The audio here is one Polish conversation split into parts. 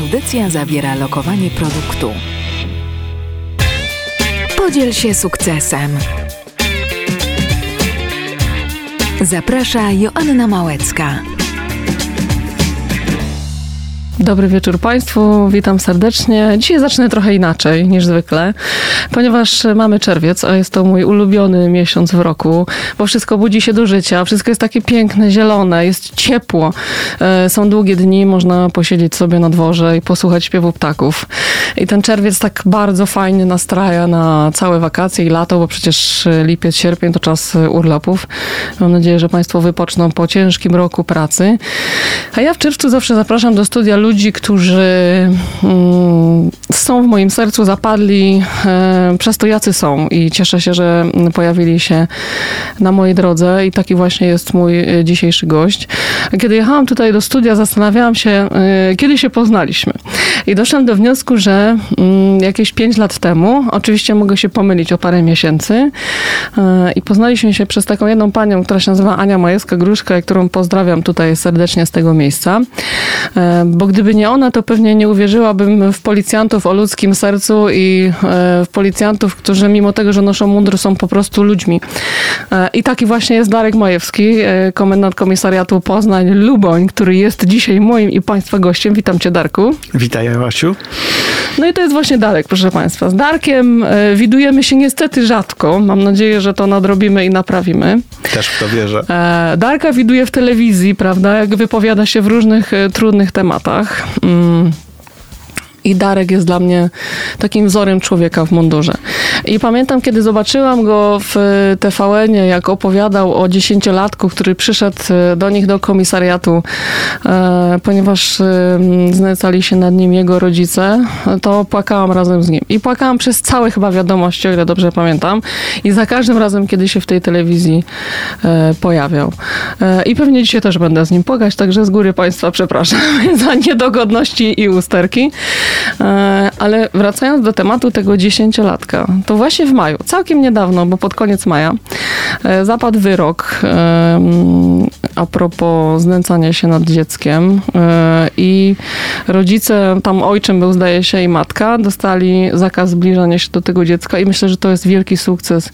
Audycja zawiera lokowanie produktu. Podziel się sukcesem. Zaprasza Joanna Małecka. Dobry wieczór Państwu, witam serdecznie. Dzisiaj zacznę trochę inaczej niż zwykle, ponieważ mamy czerwiec, a jest to mój ulubiony miesiąc w roku, bo wszystko budzi się do życia, wszystko jest takie piękne, zielone, jest ciepło. E, są długie dni, można posiedzieć sobie na dworze i posłuchać śpiewu ptaków. I ten czerwiec tak bardzo fajnie nastraja na całe wakacje i lato, bo przecież lipiec, sierpień to czas urlopów. Mam nadzieję, że Państwo wypoczną po ciężkim roku pracy. A ja w czerwcu zawsze zapraszam do studia ludzi, ludzi, którzy mm, są w moim sercu, zapadli e, przez to, jacy są. I cieszę się, że pojawili się na mojej drodze i taki właśnie jest mój e, dzisiejszy gość. Kiedy jechałam tutaj do studia, zastanawiałam się, e, kiedy się poznaliśmy. I doszłam do wniosku, że mm, jakieś pięć lat temu, oczywiście mogę się pomylić o parę miesięcy, i poznaliśmy się przez taką jedną panią, która się nazywa Ania Majewska-Gruszka, którą pozdrawiam tutaj serdecznie z tego miejsca. Bo gdyby nie ona, to pewnie nie uwierzyłabym w policjantów o ludzkim sercu i e, w policjantów, którzy mimo tego, że noszą mundur, są po prostu ludźmi. E, I taki właśnie jest Darek Majewski, e, komendant komisariatu Poznań-Luboń, który jest dzisiaj moim i Państwa gościem. Witam Cię, Darku. Witaj, Joasiu. No i to jest właśnie Darek, proszę Państwa. Z Darkiem widujemy się niestety rzadko. Mam nadzieję, że to nadrobimy i naprawimy. Też w to wierzę. Darka widuję w telewizji, prawda, jak wypowiada się w różnych trudnych tematach. Mm. I Darek jest dla mnie takim wzorem człowieka w mundurze. I pamiętam, kiedy zobaczyłam go w TVN-ie, jak opowiadał o dziesięciolatku, który przyszedł e, do nich do komisariatu, e, ponieważ e, znęcali się nad nim jego rodzice, to płakałam razem z nim. I płakałam przez całe chyba wiadomości, o ile dobrze pamiętam. I za każdym razem, kiedy się w tej telewizji pojawiał. I pewnie dzisiaj też będę z nim płakać, także z góry Państwa przepraszam za niedogodności i usterki. E, ale wracając do tematu tego dziesięciolatka, to właśnie w maju, całkiem niedawno, bo pod koniec maja, e, zapadł wyrok e, a propos znęcania się nad dzieckiem i rodzice, tam ojczym był zdaje się i matka, dostali zakaz zbliżania się do tego dziecka i myślę, że to jest wielki sukces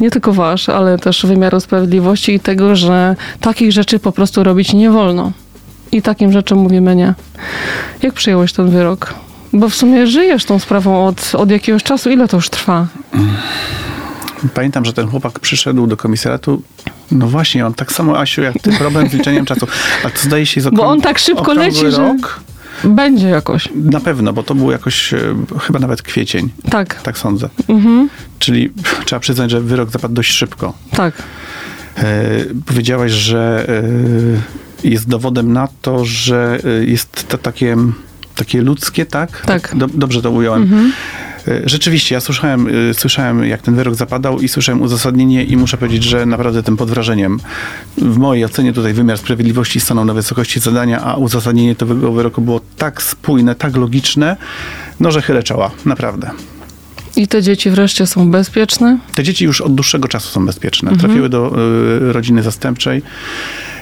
nie tylko wasz, ale też wymiaru sprawiedliwości i tego, że takich rzeczy po prostu robić nie wolno. I takim rzeczom mówimy nie. Jak przyjąłeś ten wyrok? Bo w sumie żyjesz tą sprawą od, od jakiegoś czasu. Ile to już trwa? Pamiętam, że ten chłopak przyszedł do komisariatu. No właśnie, on tak samo, Asiu, jak ty, problem z liczeniem czasu. A to zdaje się z Bo on tak szybko leci, rok. że... Będzie jakoś. Na pewno, bo to był jakoś e, chyba nawet kwiecień. Tak. Tak sądzę. Mhm. Czyli trzeba przyznać, że wyrok zapadł dość szybko. Tak. E, powiedziałaś, że e, jest dowodem na to, że e, jest to takie takie ludzkie, tak? Tak. dobrze to ująłem. Mhm. E, rzeczywiście, ja słyszałem, e, słyszałem, jak ten wyrok zapadał i słyszałem uzasadnienie i muszę powiedzieć, że naprawdę tym pod wrażeniem. W mojej ocenie tutaj wymiar sprawiedliwości stanął na wysokości zadania, a uzasadnienie tego wyroku było tak spójne, tak logiczne, no że chylę czoła, naprawdę. I te dzieci wreszcie są bezpieczne? Te dzieci już od dłuższego czasu są bezpieczne. Mhm. Trafiły do y, rodziny zastępczej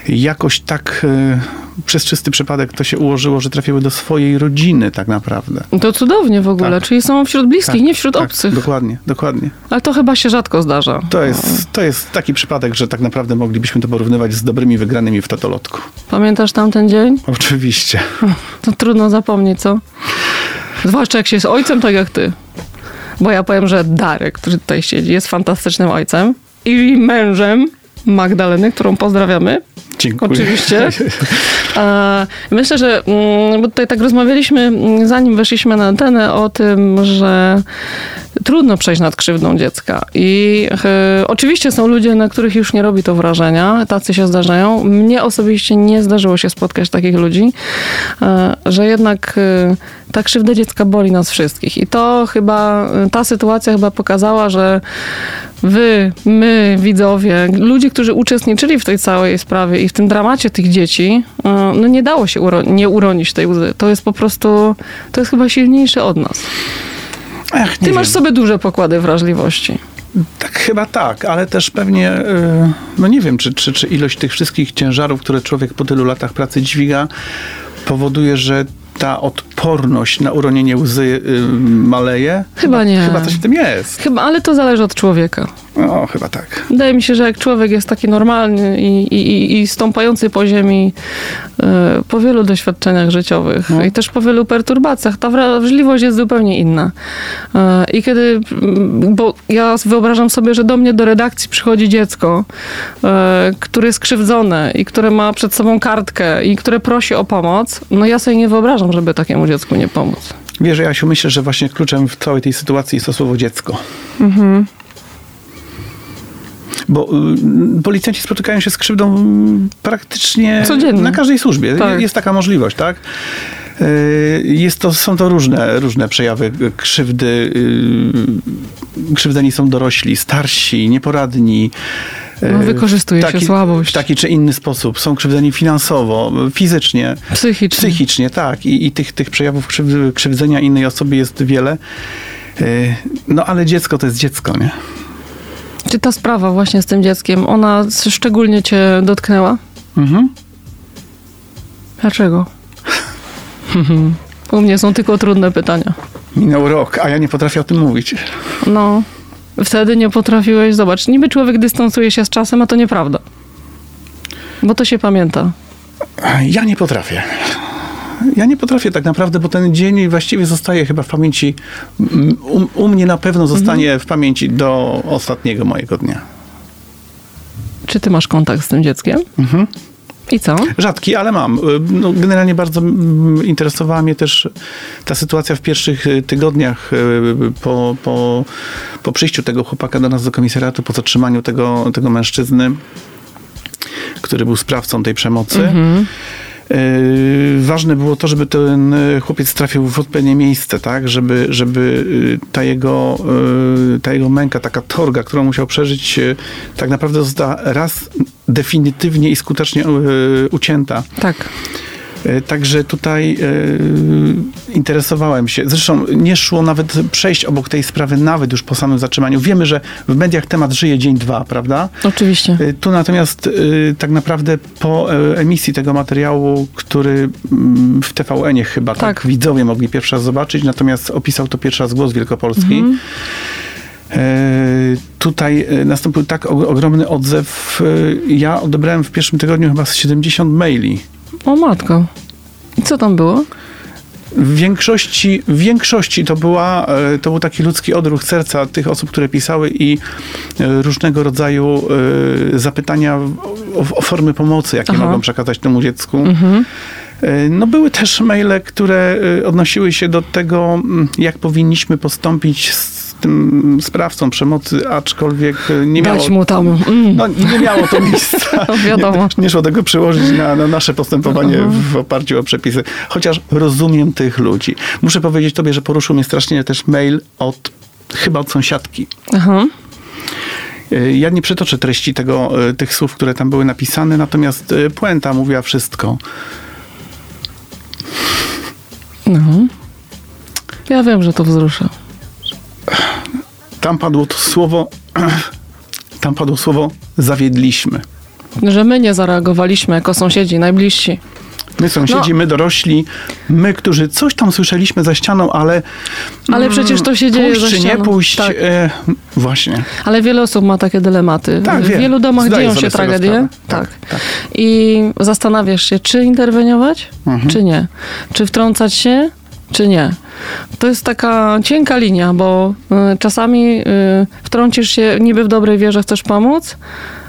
jakoś tak e, przez czysty przypadek to się ułożyło, że trafiły do swojej rodziny tak naprawdę. To cudownie w ogóle, tak. czyli są wśród bliskich, tak, nie wśród tak, obcych. Dokładnie, dokładnie. Ale to chyba się rzadko zdarza. To jest, to jest taki przypadek, że tak naprawdę moglibyśmy to porównywać z dobrymi wygranymi w totolotku. Pamiętasz tamten dzień? Oczywiście. To trudno zapomnieć, co? Zwłaszcza jak się jest ojcem, tak jak ty. Bo ja powiem, że Darek, który tutaj siedzi, jest fantastycznym ojcem i mężem Magdaleny, którą pozdrawiamy. Dziękuję. Oczywiście. Myślę, że mm, bo tutaj tak rozmawialiśmy, mm, zanim weszliśmy na antenę, o tym, że trudno przejść nad krzywdą dziecka. I y, oczywiście są ludzie, na których już nie robi to wrażenia, tacy się zdarzają. Mnie osobiście nie zdarzyło się spotkać takich ludzi, y, że jednak y, ta krzywda dziecka boli nas wszystkich. I to chyba, ta sytuacja chyba pokazała, że wy, my, widzowie, ludzie, którzy uczestniczyli w tej całej sprawie i w tym dramacie tych dzieci, no nie dało się uro nie uronić tej łzy. To jest po prostu, to jest chyba silniejsze od nas. Ach, Ty masz sobie duże pokłady wrażliwości. Tak, chyba tak, ale też pewnie, y, no nie wiem, czy, czy, czy ilość tych wszystkich ciężarów, które człowiek po tylu latach pracy dźwiga, powoduje, że ta odporność na uronienie łzy maleje? Chyba nie. Chyba coś w tym jest. Chyba, ale to zależy od człowieka. No, chyba tak. Wydaje mi się, że jak człowiek jest taki normalny i, i, i stąpający po ziemi e, po wielu doświadczeniach życiowych No. i też po wielu perturbacjach, ta wrażliwość jest zupełnie inna. E, I kiedy, mm, bo ja wyobrażam sobie, że do mnie do redakcji przychodzi dziecko, e, które jest skrzywdzone i które ma przed sobą kartkę i które prosi o pomoc, no ja sobie nie wyobrażam, żeby takiemu dziecku nie pomóc. Wiesz, Jasiu, myślę, że właśnie kluczem w całej tej sytuacji jest to słowo dziecko. Mhm. Bo y, policjanci spotykają się z krzywdą y, praktycznie Codziennie. na każdej służbie. Tak. Jest taka możliwość, tak? Y, Jest to, są to różne, różne przejawy krzywdy. Krzywdzeni są dorośli, starsi, nieporadni. No, wykorzystuje się słabość. W taki czy inny sposób. Są krzywdzeni finansowo, fizycznie. Psychicznie. Psychicznie, tak. I, i tych, tych przejawów krzyw- krzywdzenia innej osoby jest wiele. No ale dziecko to jest dziecko, nie? Czy ta sprawa właśnie z tym dzieckiem, ona szczególnie cię dotknęła? Mhm. Dlaczego? U mnie są tylko trudne pytania. Minął rok, a ja nie potrafię o tym mówić. No, wtedy nie potrafiłeś, zobacz, niby człowiek dystansuje się z czasem, a to nieprawda. Bo to się pamięta. Ja nie potrafię. Ja nie potrafię tak naprawdę, bo ten dzień właściwie zostaje chyba w pamięci. U, u mnie na pewno zostanie w pamięci do ostatniego mojego dnia. Czy ty masz kontakt z tym dzieckiem? Mhm. I co? Rzadki, ale mam. Y, No, generalnie bardzo interesowała mnie też ta sytuacja w pierwszych y, tygodniach y, po, po, po przyjściu tego chłopaka do nas do komisariatu, po zatrzymaniu tego, tego mężczyzny, który był sprawcą tej przemocy. Mhm. Yy, ważne było to, żeby ten y, chłopiec trafił w odpowiednie miejsce, tak? Żeby, żeby y, ta jego, y, ta jego męka, taka torga, którą musiał przeżyć, y, tak naprawdę została raz definitywnie i skutecznie ucięta. Tak. Y, Także tutaj y, interesowałem się. Zresztą nie szło nawet przejść obok tej sprawy, nawet już po samym zatrzymaniu. Wiemy, że w mediach temat żyje dzień, dwa, prawda? Oczywiście. Y, Tu natomiast tak naprawdę po e, emisji tego materiału, który mm, w TVN-ie chyba tak. Tak. widzowie mogli pierwszy raz zobaczyć, natomiast opisał to pierwszy raz Głos Wielkopolski. E, Tutaj e, nastąpił tak ogromny odzew. E, Ja odebrałem w pierwszym tygodniu chyba z 70 maili. O matko. I co tam było? W większości, w większości to, była, e, to był taki ludzki odruch serca tych osób, które pisały i e, różnego rodzaju e, zapytania o, o formy pomocy, jakie Aha. mogą przekazać temu dziecku. Mhm. No były też maile, które odnosiły się do tego, jak powinniśmy postąpić z tym sprawcą przemocy, aczkolwiek e, nie miało... Dać mu tam. Mm. No, nie miało to miejsca. No, wiadomo. Nie, nie szło tego przełożyć na, na nasze postępowanie w oparciu o przepisy. Chociaż rozumiem tych ludzi. Muszę powiedzieć tobie, że poruszył mnie strasznie też mail od chyba od sąsiadki. Aha. E, Ja nie przytoczę treści tego, e, tych słów, które tam były napisane, natomiast puenta mówiła wszystko. No. Ja wiem, że to wzrusza. Tam padło to słowo, tam padło słowo zawiedliśmy. Że my nie zareagowaliśmy jako sąsiedzi, najbliżsi. My sąsiedzi, No. my dorośli, my, którzy coś tam słyszeliśmy za ścianą, ale Ale przecież to się dzieje pójść czy nie pójść, Tak. e, właśnie. Ale wiele osób ma takie dylematy. Tak, w wiem. wielu domach Zdaję dzieją się tragedie. Tak. Tak, tak. I zastanawiasz się, czy interweniować, Mhm. czy nie. Czy wtrącać się, czy nie. To jest taka cienka linia, bo y, czasami y, wtrącisz się niby w dobrej wierze, chcesz pomóc,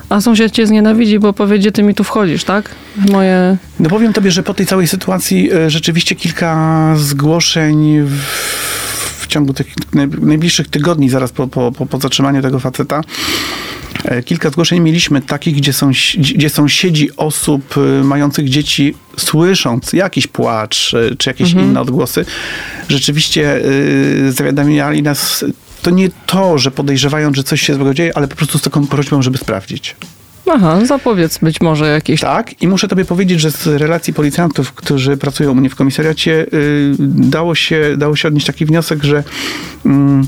a sąsiad cię znienawidzi, bo powie, gdzie ty mi tu wchodzisz, tak? W moje... No powiem tobie, że po tej całej sytuacji e, rzeczywiście kilka zgłoszeń w, w ciągu tych naj- najbliższych tygodni, zaraz po, po, po, po zatrzymaniu tego faceta, kilka zgłoszeń mieliśmy takich, gdzie, są, gdzie sąsiedzi osób e, mających dzieci, słysząc jakiś płacz e, czy jakieś inne odgłosy, rzeczywiście e, zawiadamiali nas, to nie to, że podejrzewają, że coś się złego dzieje, ale po prostu z taką prośbą, żeby sprawdzić. Aha, zapowiedz być może jakieś... Tak, i muszę tobie powiedzieć, że z relacji policjantów, którzy pracują u mnie w komisariacie, y, dało, się, dało się odnieść taki wniosek, że mm,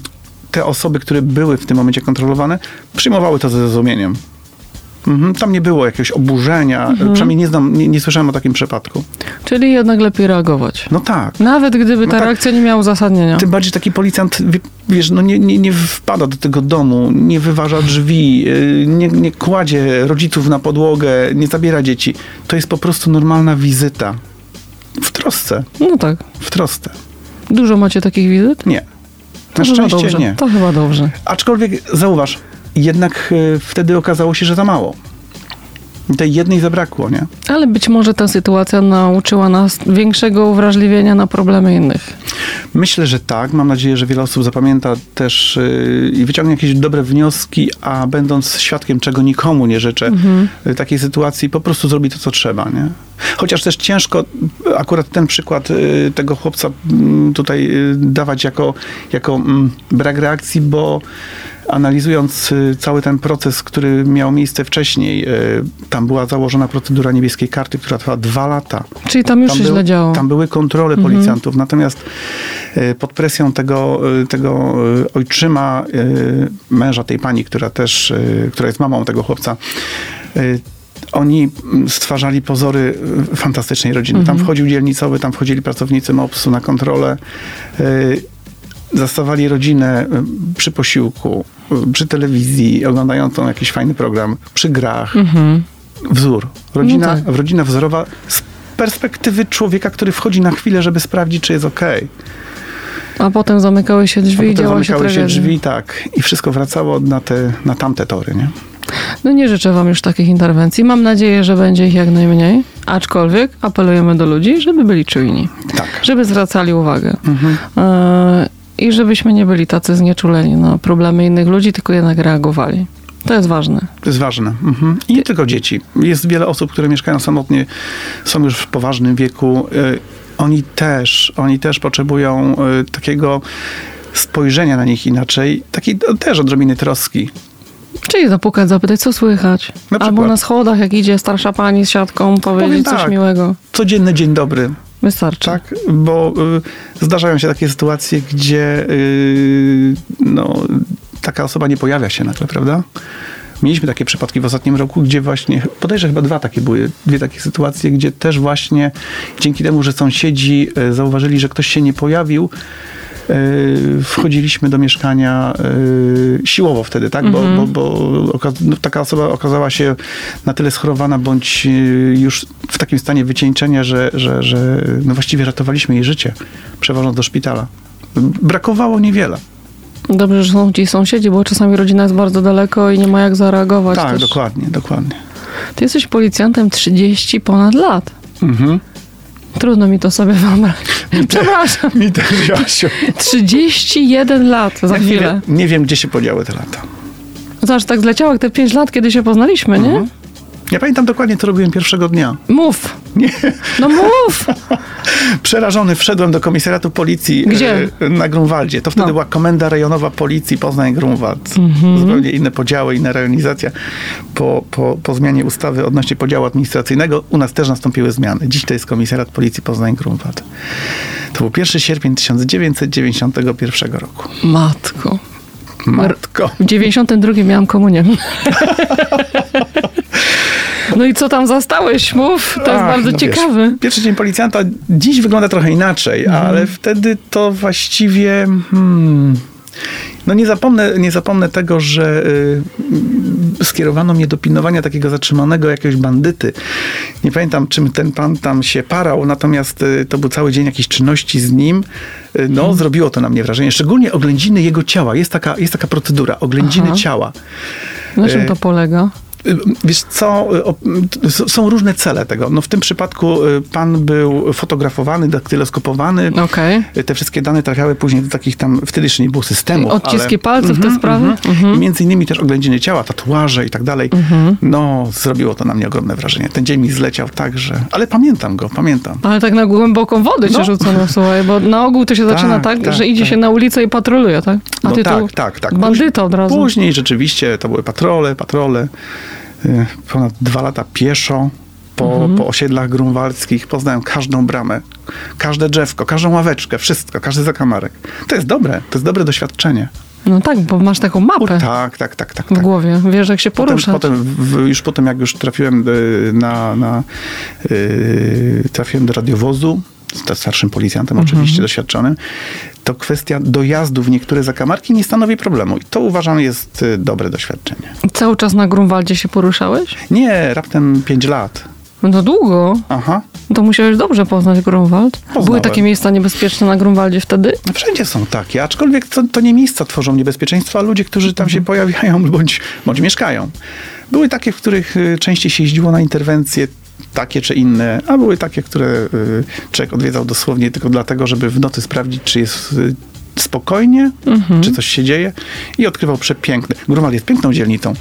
te osoby, które były w tym momencie kontrolowane, przyjmowały to ze zrozumieniem. Mhm, tam nie było jakiegoś oburzenia, Mhm. przynajmniej nie znam, nie, nie słyszałem o takim przypadku. Czyli jednak lepiej reagować. No tak. Nawet gdyby ta tak. reakcja nie miała uzasadnienia. Tym bardziej taki policjant, wie- wiesz, no nie, nie, nie wpada do tego domu, nie wyważa drzwi, yy, nie, nie kładzie rodziców na podłogę, nie zabiera dzieci. To jest po prostu normalna wizyta. W trosce, No tak. w trosce. Dużo macie takich wizyt? Nie. To Na szczęście dobrze. nie. To chyba dobrze. Aczkolwiek zauważ, jednak yy, wtedy okazało się, że za mało. Tej jednej zabrakło, nie? Ale być może ta sytuacja nauczyła nas większego uwrażliwienia na problemy innych. Myślę, że tak. Mam nadzieję, że wiele osób zapamięta też yy, i wyciągnie jakieś dobre wnioski, a będąc świadkiem, czego nikomu nie życzę, yy, takiej sytuacji, po prostu zrobi to, co trzeba. Nie? Chociaż też ciężko akurat ten przykład yy, tego chłopca mm, tutaj dawać jako, jako mm, brak reakcji, bo analizując y, cały ten proces, który miał miejsce wcześniej, y, tam była założona procedura niebieskiej karty, która trwała dwa lata. Czyli tam już Tam, się był, źle działo. tam były kontrole policjantów, natomiast e, pod presją tego, tego ojczyma, męża tej pani, która też, która jest mamą tego chłopca, oni stwarzali pozory fantastycznej rodziny. Tam wchodził dzielnicowy, tam wchodzili pracownicy MOPS-u na kontrolę. Zastawali rodzinę przy posiłku, przy telewizji, oglądającą jakiś fajny program, przy grach. Mhm. Wzór. Rodzina, No tak. rodzina wzorowa z perspektywy człowieka, który wchodzi na chwilę, żeby sprawdzić, czy jest okej. A potem zamykały się drzwi i działo się zamykały się drzwi, tak. I wszystko wracało na, te, na tamte tory, nie? No nie życzę wam już takich interwencji. Mam nadzieję, że będzie ich jak najmniej. Aczkolwiek apelujemy do ludzi, żeby byli czujni. Tak. Żeby zwracali uwagę. Mhm. I żebyśmy nie byli tacy znieczuleni na problemy innych ludzi, tylko jednak reagowali. To jest ważne. To jest ważne. Mhm. I nie tylko dzieci. Jest wiele osób, które mieszkają samotnie, są już w poważnym wieku. Y, Oni też, oni też potrzebują y, takiego spojrzenia na nich inaczej, takiej o, też odrobiny troski. Czyli zapukać, zapytać, co słychać. Na Albo na schodach, jak idzie starsza pani z siatką, powiedzieć coś tak. miłego. Codzienny dzień dobry, Wystarczy. Tak, bo y, zdarzają się takie sytuacje, gdzie y, no, taka osoba nie pojawia się nagle, prawda? Mieliśmy takie przypadki w ostatnim roku, gdzie właśnie, podejrzewam, chyba dwa takie były, dwie takie sytuacje, gdzie też właśnie dzięki temu, że sąsiedzi y, zauważyli, że ktoś się nie pojawił, wchodziliśmy do mieszkania y, siłowo wtedy, tak? Bo, bo, bo oka- no, taka osoba okazała się na tyle schorowana, bądź y, już w takim stanie wycieńczenia, że, że, że no właściwie ratowaliśmy jej życie, przewożąc do szpitala. Brakowało niewiele. Dobrze, że są ci sąsiedzi, bo czasami rodzina jest bardzo daleko i nie ma jak zareagować. Tak, też. dokładnie, dokładnie. Ty jesteś policjantem 30 ponad lat. Mhm. Trudno mi to sobie wyobrazić. Przepraszam. Mi też, Jasiu. 31 lat za nie, chwilę. wiem, nie wiem, gdzie się podziały te lata. Zobacz, tak zleciało jak te 5 lat, kiedy się poznaliśmy, nie? Mhm. Ja pamiętam dokładnie, co robiłem pierwszego dnia. Mów. Nie. No mów. Przerażony wszedłem do komisariatu policji Gdzie? e, na Grunwaldzie. To wtedy No. była komenda rejonowa policji Poznań-Grunwald. Mhm. Zupełnie inne podziały, inna rejonizacja. Po, po, po zmianie ustawy odnośnie podziału administracyjnego u nas też nastąpiły zmiany. Dziś to jest komisariat policji Poznań-Grunwald. To był 1 sierpień 1991 roku. Matko. Matko. W 92 miałam komunię. No i co tam zastałeś? Mów, to jest Ach, bardzo no wiesz, ciekawy. pierwszy dzień policjanta dziś wygląda trochę inaczej, Mhm. ale wtedy to właściwie. Hmm, no nie zapomnę, nie zapomnę tego, że y, y, skierowano mnie do pilnowania takiego zatrzymanego jakiegoś bandyty. Nie pamiętam, czym ten pan tam się parał, natomiast y, to był cały dzień jakiejś czynności z nim. Y, no, Mhm. zrobiło to na mnie wrażenie. Szczególnie oględziny jego ciała. Jest taka, jest taka procedura, oględziny Aha. ciała. Na czym to polega? Wiesz co, są różne cele tego. No w tym przypadku y, pan był fotografowany, daktyloskopowany. Okej. Y, Te wszystkie dane trafiały później do takich tam, wtedy jeszcze nie było systemu. Odciski palców, te sprawy? Mhm. I między innymi też oględziny ciała, tatuaże i tak dalej. No, zrobiło to na mnie ogromne wrażenie. Ten dzień mi zleciał tak, że... Ale pamiętam go, pamiętam. Ale tak na głęboką wodę cię No. rzucono, słuchaj, bo na ogół to się zaczyna tak, tak, że idzie tak. się na ulicę i patroluje, tak? A no ty tak, tak, tak. bandyta od razu. Później rzeczywiście to były patrole, patrole. Y, Ponad dwa lata pieszo po, Mhm. po osiedlach grunwaldzkich. Poznałem każdą bramę, każde drzewko, każdą ławeczkę, wszystko, każdy zakamarek. To jest dobre, to jest dobre doświadczenie. No tak, bo masz taką mapę Tak, tak, tak, tak. w tak. głowie. Wiesz, jak się Potem, poruszać. potem w, już potem, jak już trafiłem y, na, na y, trafiłem do radiowozu, starszym policjantem Mhm. oczywiście doświadczonym, to kwestia dojazdu w niektóre zakamarki nie stanowi problemu. I to uważam jest y, dobre doświadczenie. Cały czas na Grunwaldzie się poruszałeś? Nie, raptem 5 lat. No to długo. Aha. To musiałeś dobrze poznać Grunwald. Były Poznałem. takie miejsca niebezpieczne na Grunwaldzie wtedy? Wszędzie są takie, aczkolwiek to, to nie miejsca tworzą niebezpieczeństwo, a ludzie, którzy tam się pojawiają bądź, bądź mieszkają. Były takie, w których y, częściej się jeździło na interwencje, takie czy inne, a były takie, które y, człowiek odwiedzał dosłownie tylko dlatego, żeby w nocy sprawdzić, czy jest y, spokojnie, czy coś się dzieje i odkrywał przepiękne. Grunwald jest piękną dzielnicą.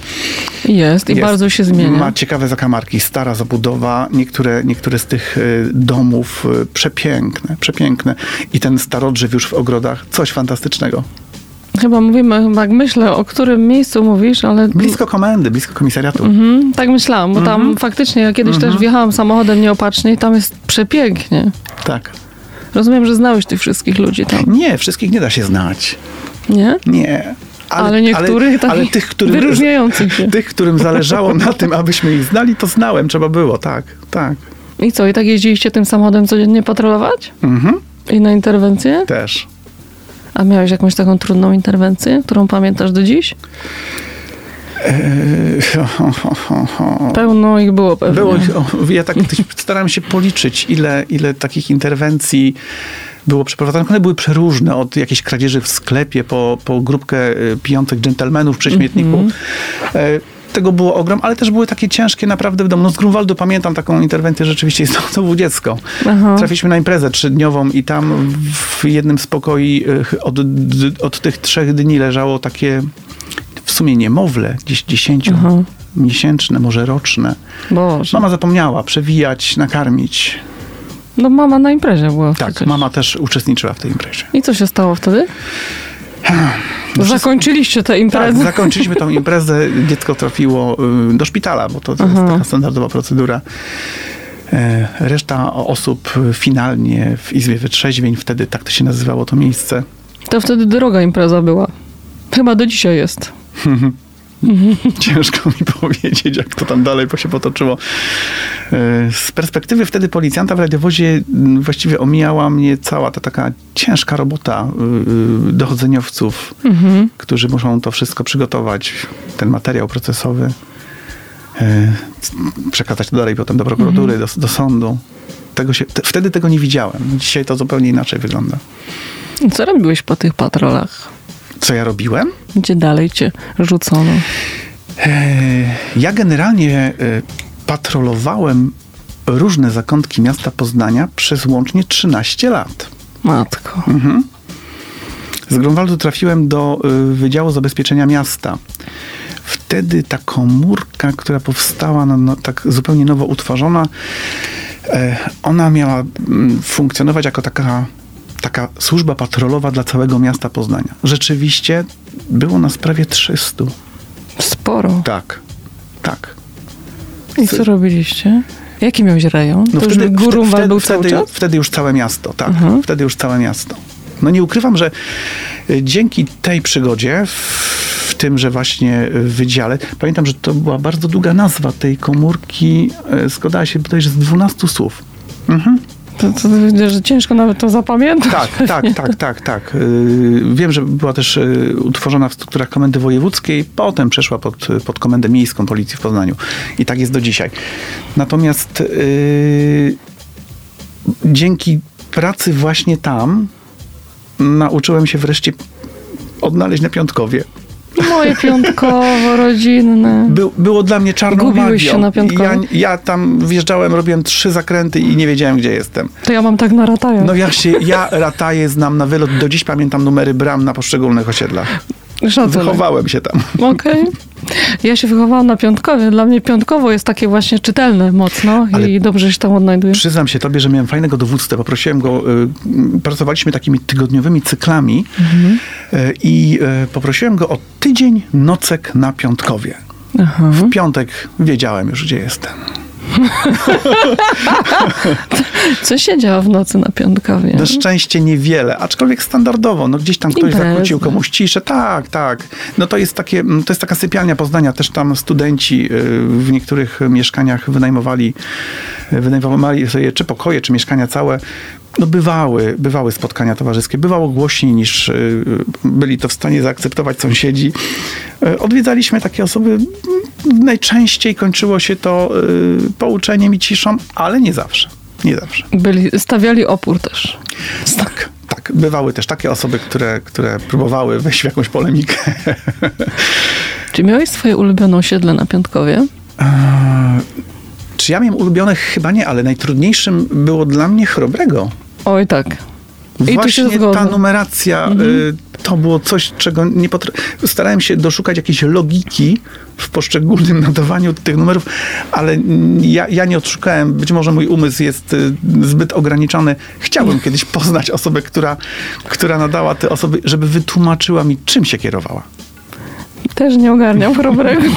Jest i Jest. bardzo się zmienia. Ma ciekawe zakamarki, stara zabudowa, niektóre, niektóre z tych y, domów przepiękne, przepiękne. I ten starodrzew już w ogrodach, coś fantastycznego. Chyba mówimy, chyba jak myślę, o którym miejscu mówisz, ale... Blisko komendy, blisko komisariatu. Mhm, tak myślałam, bo Mhm. tam faktycznie ja kiedyś też wjechałam samochodem nieopatrznie i tam jest przepięknie. Tak. Rozumiem, że znałeś tych wszystkich ludzi tam, Nie, wszystkich nie da się znać. nie? Nie. Ale, niektórych ale, ale takich tych, którym, wyróżniających się. tych, którym zależało na tym, abyśmy ich znali, to znałem, trzeba było, tak, tak. I co, i tak jeździliście tym samochodem codziennie patrolować? Mhm, I na interwencję? też. A miałeś jakąś taką trudną interwencję, którą pamiętasz do dziś? Eee. Pełno ich było pewnie. Było, ja tak starałem się policzyć, ile, ile takich interwencji było przeprowadzonych. One były przeróżne, od jakiejś kradzieży w sklepie, po, po grupkę y, pijących dżentelmenów przy śmietniku. E, Tego było ogrom, ale też były takie ciężkie naprawdę w domu. No z Grunwaldu pamiętam taką interwencję, rzeczywiście jest to, to było dziecko. Aha. Trafiliśmy na imprezę trzydniową i tam w jednym z pokoi y, od, od tych trzech dni leżało takie w sumie niemowlę, gdzieś dziesięciu Aha. miesięczne, może roczne. Boże. Mama zapomniała przewijać, nakarmić. No mama na imprezie była Tak, przecież. mama też uczestniczyła w tej imprezie. I co się stało wtedy? Zakończyliście tę Tak, imprezę? zakończyliśmy tą imprezę. Dziecko trafiło y, do szpitala, bo to, to jest taka standardowa procedura. E, Reszta osób finalnie w Izbie Wytrzeźwień, wtedy tak to się nazywało to miejsce. To wtedy droga impreza była. Chyba do dzisiaj jest. Ciężko mi powiedzieć, jak to tam dalej się potoczyło. E, Z perspektywy wtedy policjanta w radiowozie właściwie omijała mnie cała ta taka ciężka robota y, y, dochodzeniowców, Mhm. którzy muszą to wszystko przygotować, ten materiał procesowy, e, przekazać to dalej potem do prokuratury, do, do sądu. Tego się, te, wtedy tego nie widziałem. Dzisiaj to zupełnie inaczej wygląda. Co robiłeś po tych patrolach? Co ja robiłem? Gdzie dalej cię rzucono? E, Ja generalnie e, patrolowałem różne zakątki miasta Poznania przez łącznie 13 lat. Matko. Z Grunwaldu trafiłem do y, Wydziału Zabezpieczenia Miasta. Wtedy ta komórka, która powstała, no, no, tak zupełnie nowo utworzona, e, ona miała mm, funkcjonować jako taka, taka służba patrolowa dla całego miasta Poznania. Rzeczywiście było nas prawie 300. Sporo. Tak, tak. I co robiliście? Jaki miałeś rejon? No to już Górunwal wtedy, był cały wtedy, czas? wtedy już całe miasto, tak. Mhm. Wtedy już całe miasto. No nie ukrywam, że y, dzięki tej przygodzie, w, w tym, że właśnie y, w wydziale, pamiętam, że to była bardzo długa nazwa tej komórki, y, składała się bodajże z 12 słów. Mhm. To, to że ciężko nawet to zapamiętać. Tak, tak, tak, tak, tak. Y, Wiem, że była też y, utworzona w strukturach Komendy Wojewódzkiej, potem przeszła pod, pod Komendę Miejską Policji w Poznaniu. I tak jest do dzisiaj. Natomiast y, dzięki pracy właśnie tam nauczyłem się wreszcie odnaleźć na Piątkowie. Moje piątkowo, rodzinne. Był, było dla mnie czarną Gubiłeś magią. się na Piątkowie? Ja, ja tam wjeżdżałem, robiłem trzy zakręty i nie wiedziałem, gdzie jestem. To ja mam tak na rataję. No ja się, ja rataję znam na wylot. Do dziś pamiętam numery bram na poszczególnych osiedlach. Szacunek. Wychowałem się tam. Okej. Ja się wychowałam na Piątkowie. Dla mnie Piątkowo jest takie właśnie czytelne mocno Ale- i dobrze się tam odnajduję. Przyznam się tobie, że miałem fajnego dowódcę. Poprosiłem go, y, pracowaliśmy takimi tygodniowymi cyklami y, i y, poprosiłem go o tydzień nocek na Piątkowie. Aha. W piątek wiedziałem już, gdzie jestem. Co się działo w nocy na piątkowie? Na szczęście niewiele, aczkolwiek standardowo. No gdzieś tam ktoś Imprezy. zakłócił komuś ciszę. Tak, tak. No to jest, takie, mm, to jest taka sypialnia Poznania. Też tam studenci y, w niektórych mieszkaniach wynajmowali, wynajmowali sobie czy pokoje, czy mieszkania całe. No bywały, bywały spotkania towarzyskie. Bywało głośniej niż y, byli to w stanie zaakceptować sąsiedzi. Y, Odwiedzaliśmy takie osoby. Najczęściej kończyło się to y, pouczeniem i ciszą, ale nie zawsze. Nie zawsze. Byli, stawiali opór też. Tak, tak. Bywały też takie osoby, które, które próbowały wejść w jakąś polemikę. Czy miałeś swoje ulubione osiedle na piątkowie? Eee, Czy ja miałem ulubionych? Chyba nie, ale najtrudniejszym było dla mnie Chrobrego. Oj tak. I tu się Właśnie ta zgodzę. Mhm. numeracja, y, to było coś, czego nie potrafiłem. Starałem się doszukać jakiejś logiki w poszczególnym nadawaniu tych numerów, ale ja, ja nie odszukałem. Być może mój umysł jest y, zbyt ograniczony. Chciałbym kiedyś poznać osobę, która, która nadała te osoby, żeby wytłumaczyła mi, czym się kierowała. Też nie ogarniam chrobrego.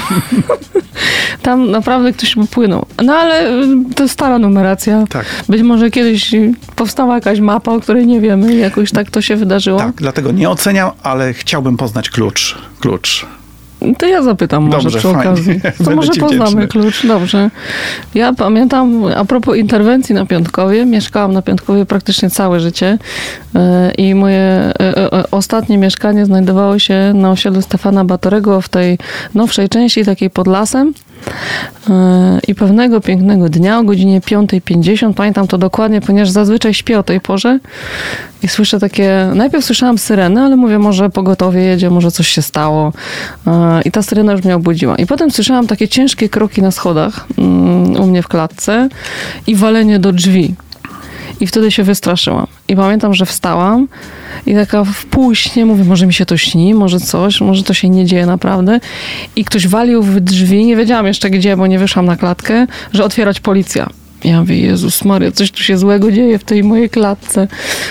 Tam naprawdę ktoś popłynął. No ale y, to jest stara numeracja. Tak. Być może kiedyś powstała jakaś mapa, o której nie wiemy. Jakoś tak to się wydarzyło. Tak, dlatego nie oceniam, ale chciałbym poznać klucz. Klucz. To ja zapytam może Dobrze, przy fajnie. okazji. To Będę może poznamy wdzięczny. klucz. Dobrze. Ja pamiętam, a propos interwencji na Piątkowie, mieszkałam na Piątkowie praktycznie całe życie e, i moje e, ostatnie mieszkanie znajdowało się na osiedlu Stefana Batorego w tej nowszej części, takiej pod lasem. E, I pewnego pięknego dnia o godzinie 5.50, pamiętam to dokładnie, ponieważ zazwyczaj śpię o tej porze i słyszę takie, najpierw słyszałam syrenę, ale mówię, może pogotowie jedzie, może coś się stało E, i ta syrena już mnie obudziła. I potem słyszałam takie ciężkie kroki na schodach mm, u mnie w klatce i walenie do drzwi. I wtedy się wystraszyłam. I pamiętam, że wstałam i taka w pół śnie mówię, może mi się to śni, może coś, może to się nie dzieje naprawdę. I ktoś walił w drzwi, nie wiedziałam jeszcze gdzie, bo nie wyszłam na klatkę, że otwierać policja. Ja mówię, Jezus Maria, coś tu się złego dzieje w tej mojej klatce.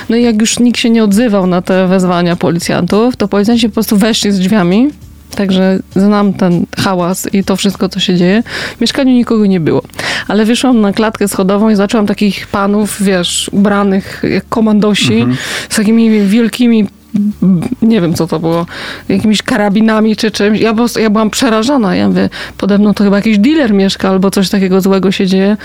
No i jak już nikt się nie odzywał na te wezwania policjantów, to policjanci po prostu weszli z drzwiami, Także znam ten hałas i to wszystko, co się dzieje. W mieszkaniu nikogo nie było. Ale wyszłam na klatkę schodową i zaczęłam takich panów, wiesz, ubranych jak komandosi, z takimi wielkimi nie wiem co to było, jakimiś karabinami czy czymś. Ja, po prostu, ja byłam przerażona. Ja mówię, pode mną to chyba jakiś dealer mieszka albo coś takiego złego się dzieje.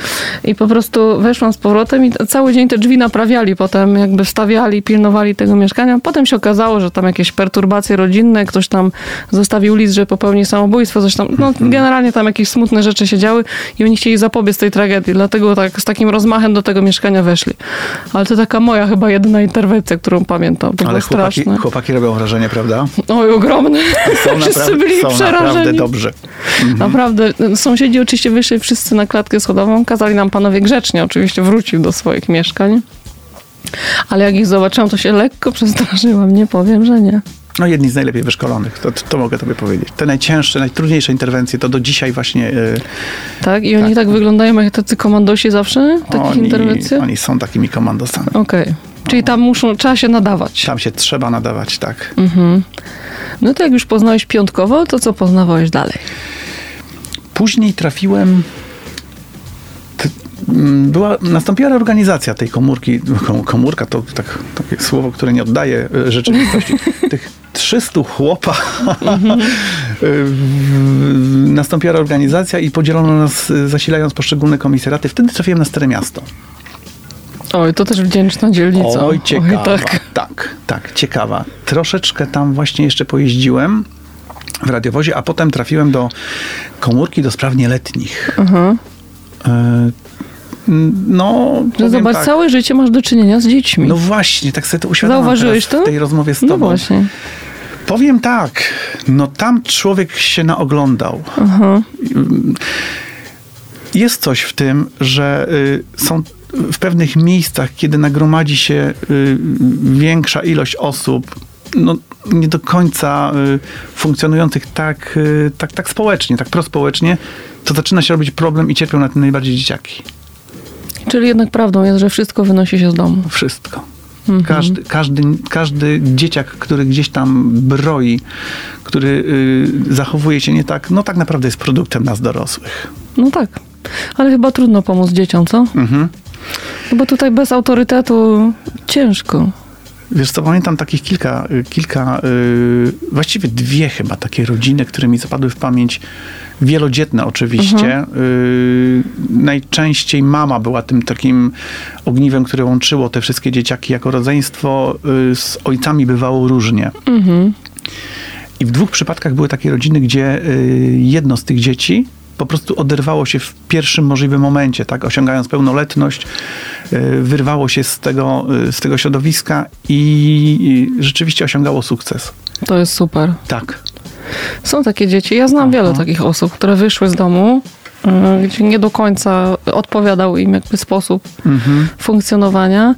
I po prostu weszłam z powrotem i cały dzień te drzwi naprawiali. Potem jakby wstawiali, pilnowali tego mieszkania. Potem się okazało, że tam jakieś perturbacje rodzinne, ktoś tam zostawił list, że popełni samobójstwo, coś tam. No generalnie tam jakieś smutne rzeczy się działy i oni chcieli zapobiec tej tragedii. Dlatego tak z takim rozmachem do tego mieszkania weszli. Ale to taka moja chyba jedyna interwencja, którą pamiętam. To Ale było chłopaki, straszne. chłopaki robią wrażenie, prawda? Oj, ogromne. Są Wszyscy byli są naprawdę przerażeni. dobrzy. Naprawdę. Sąsiedzi oczywiście wyszli wszyscy na klatkę schodową. Kazali nam panowie grzecznie oczywiście wrócić do swoich mieszkań. Ale jak ich zobaczyłam, to się lekko przestraszyłam. Nie powiem, że nie. No jedni z najlepiej wyszkolonych, to, to mogę tobie powiedzieć. Te najcięższe, najtrudniejsze interwencje to do dzisiaj właśnie y, Tak? I oni tak, Tak. wyglądają jak tacy komandosi zawsze takich oni, interwencjach? oni są takimi komandosami. Okej. Czyli tam muszą, trzeba się nadawać. Tam się trzeba nadawać, tak. Mhm. No to jak już poznałeś piątkowo, to co poznawałeś dalej? Później trafiłem. t- m, Była, nastąpiła reorganizacja tej komórki. Kom- Komórka to tak, takie słowo, które nie oddaje e, rzeczywistości. Tych 300 chłopa. E, w- nastąpiła reorganizacja i podzielono nas, e, zasilając poszczególne komisariaty. Wtedy trafiłem na Stare Miasto. Oj, to też wdzięczna dzielnica. Oj, ciekawa. tak. tak, tak, ciekawa. Troszeczkę tam właśnie jeszcze pojeździłem w radiowozie, a potem trafiłem do komórki do spraw nieletnich. Aha. E, No, powiem zobacz, tak, całe życie masz do czynienia z dziećmi. No właśnie, tak sobie to uświadamiam Zauważyłeś to? w tej rozmowie z no tobą. właśnie. Powiem tak, no tam człowiek się naoglądał. Aha. Jest coś w tym, że y, są w pewnych miejscach, kiedy nagromadzi się y, większa ilość osób, no, nie do końca y, funkcjonujących tak, y, tak, tak społecznie, tak prospołecznie, to zaczyna się robić problem i cierpią na tym najbardziej dzieciaki. Czyli jednak prawdą jest, że wszystko wynosi się z domu. Wszystko. Mhm. Każdy, każdy, każdy dzieciak, który gdzieś tam broi, który y, zachowuje się nie tak, no tak naprawdę jest produktem nas dorosłych. No tak. Ale chyba trudno pomóc dzieciom, co? Mhm. No Bo tutaj bez autorytetu ciężko. Wiesz co, pamiętam takich kilka, y, kilka yy, właściwie dwie chyba takie rodziny, które mi zapadły w pamięć. Wielodzietne oczywiście. Yy, najczęściej mama była tym takim ogniwem, które łączyło te wszystkie dzieciaki jako rodzeństwo. Yy, z ojcami bywało różnie. Mhm. I w dwóch przypadkach były takie rodziny, gdzie y, jedno z tych dzieci po prostu oderwało się w pierwszym możliwym momencie, tak, osiągając pełnoletność, y, wyrwało się z tego, y, z tego środowiska i rzeczywiście osiągało sukces. To jest super. Tak. Są takie dzieci. Ja znam Aha. wiele takich osób, które wyszły z domu, y, gdzie nie do końca odpowiadał im jakby sposób Mhm. funkcjonowania.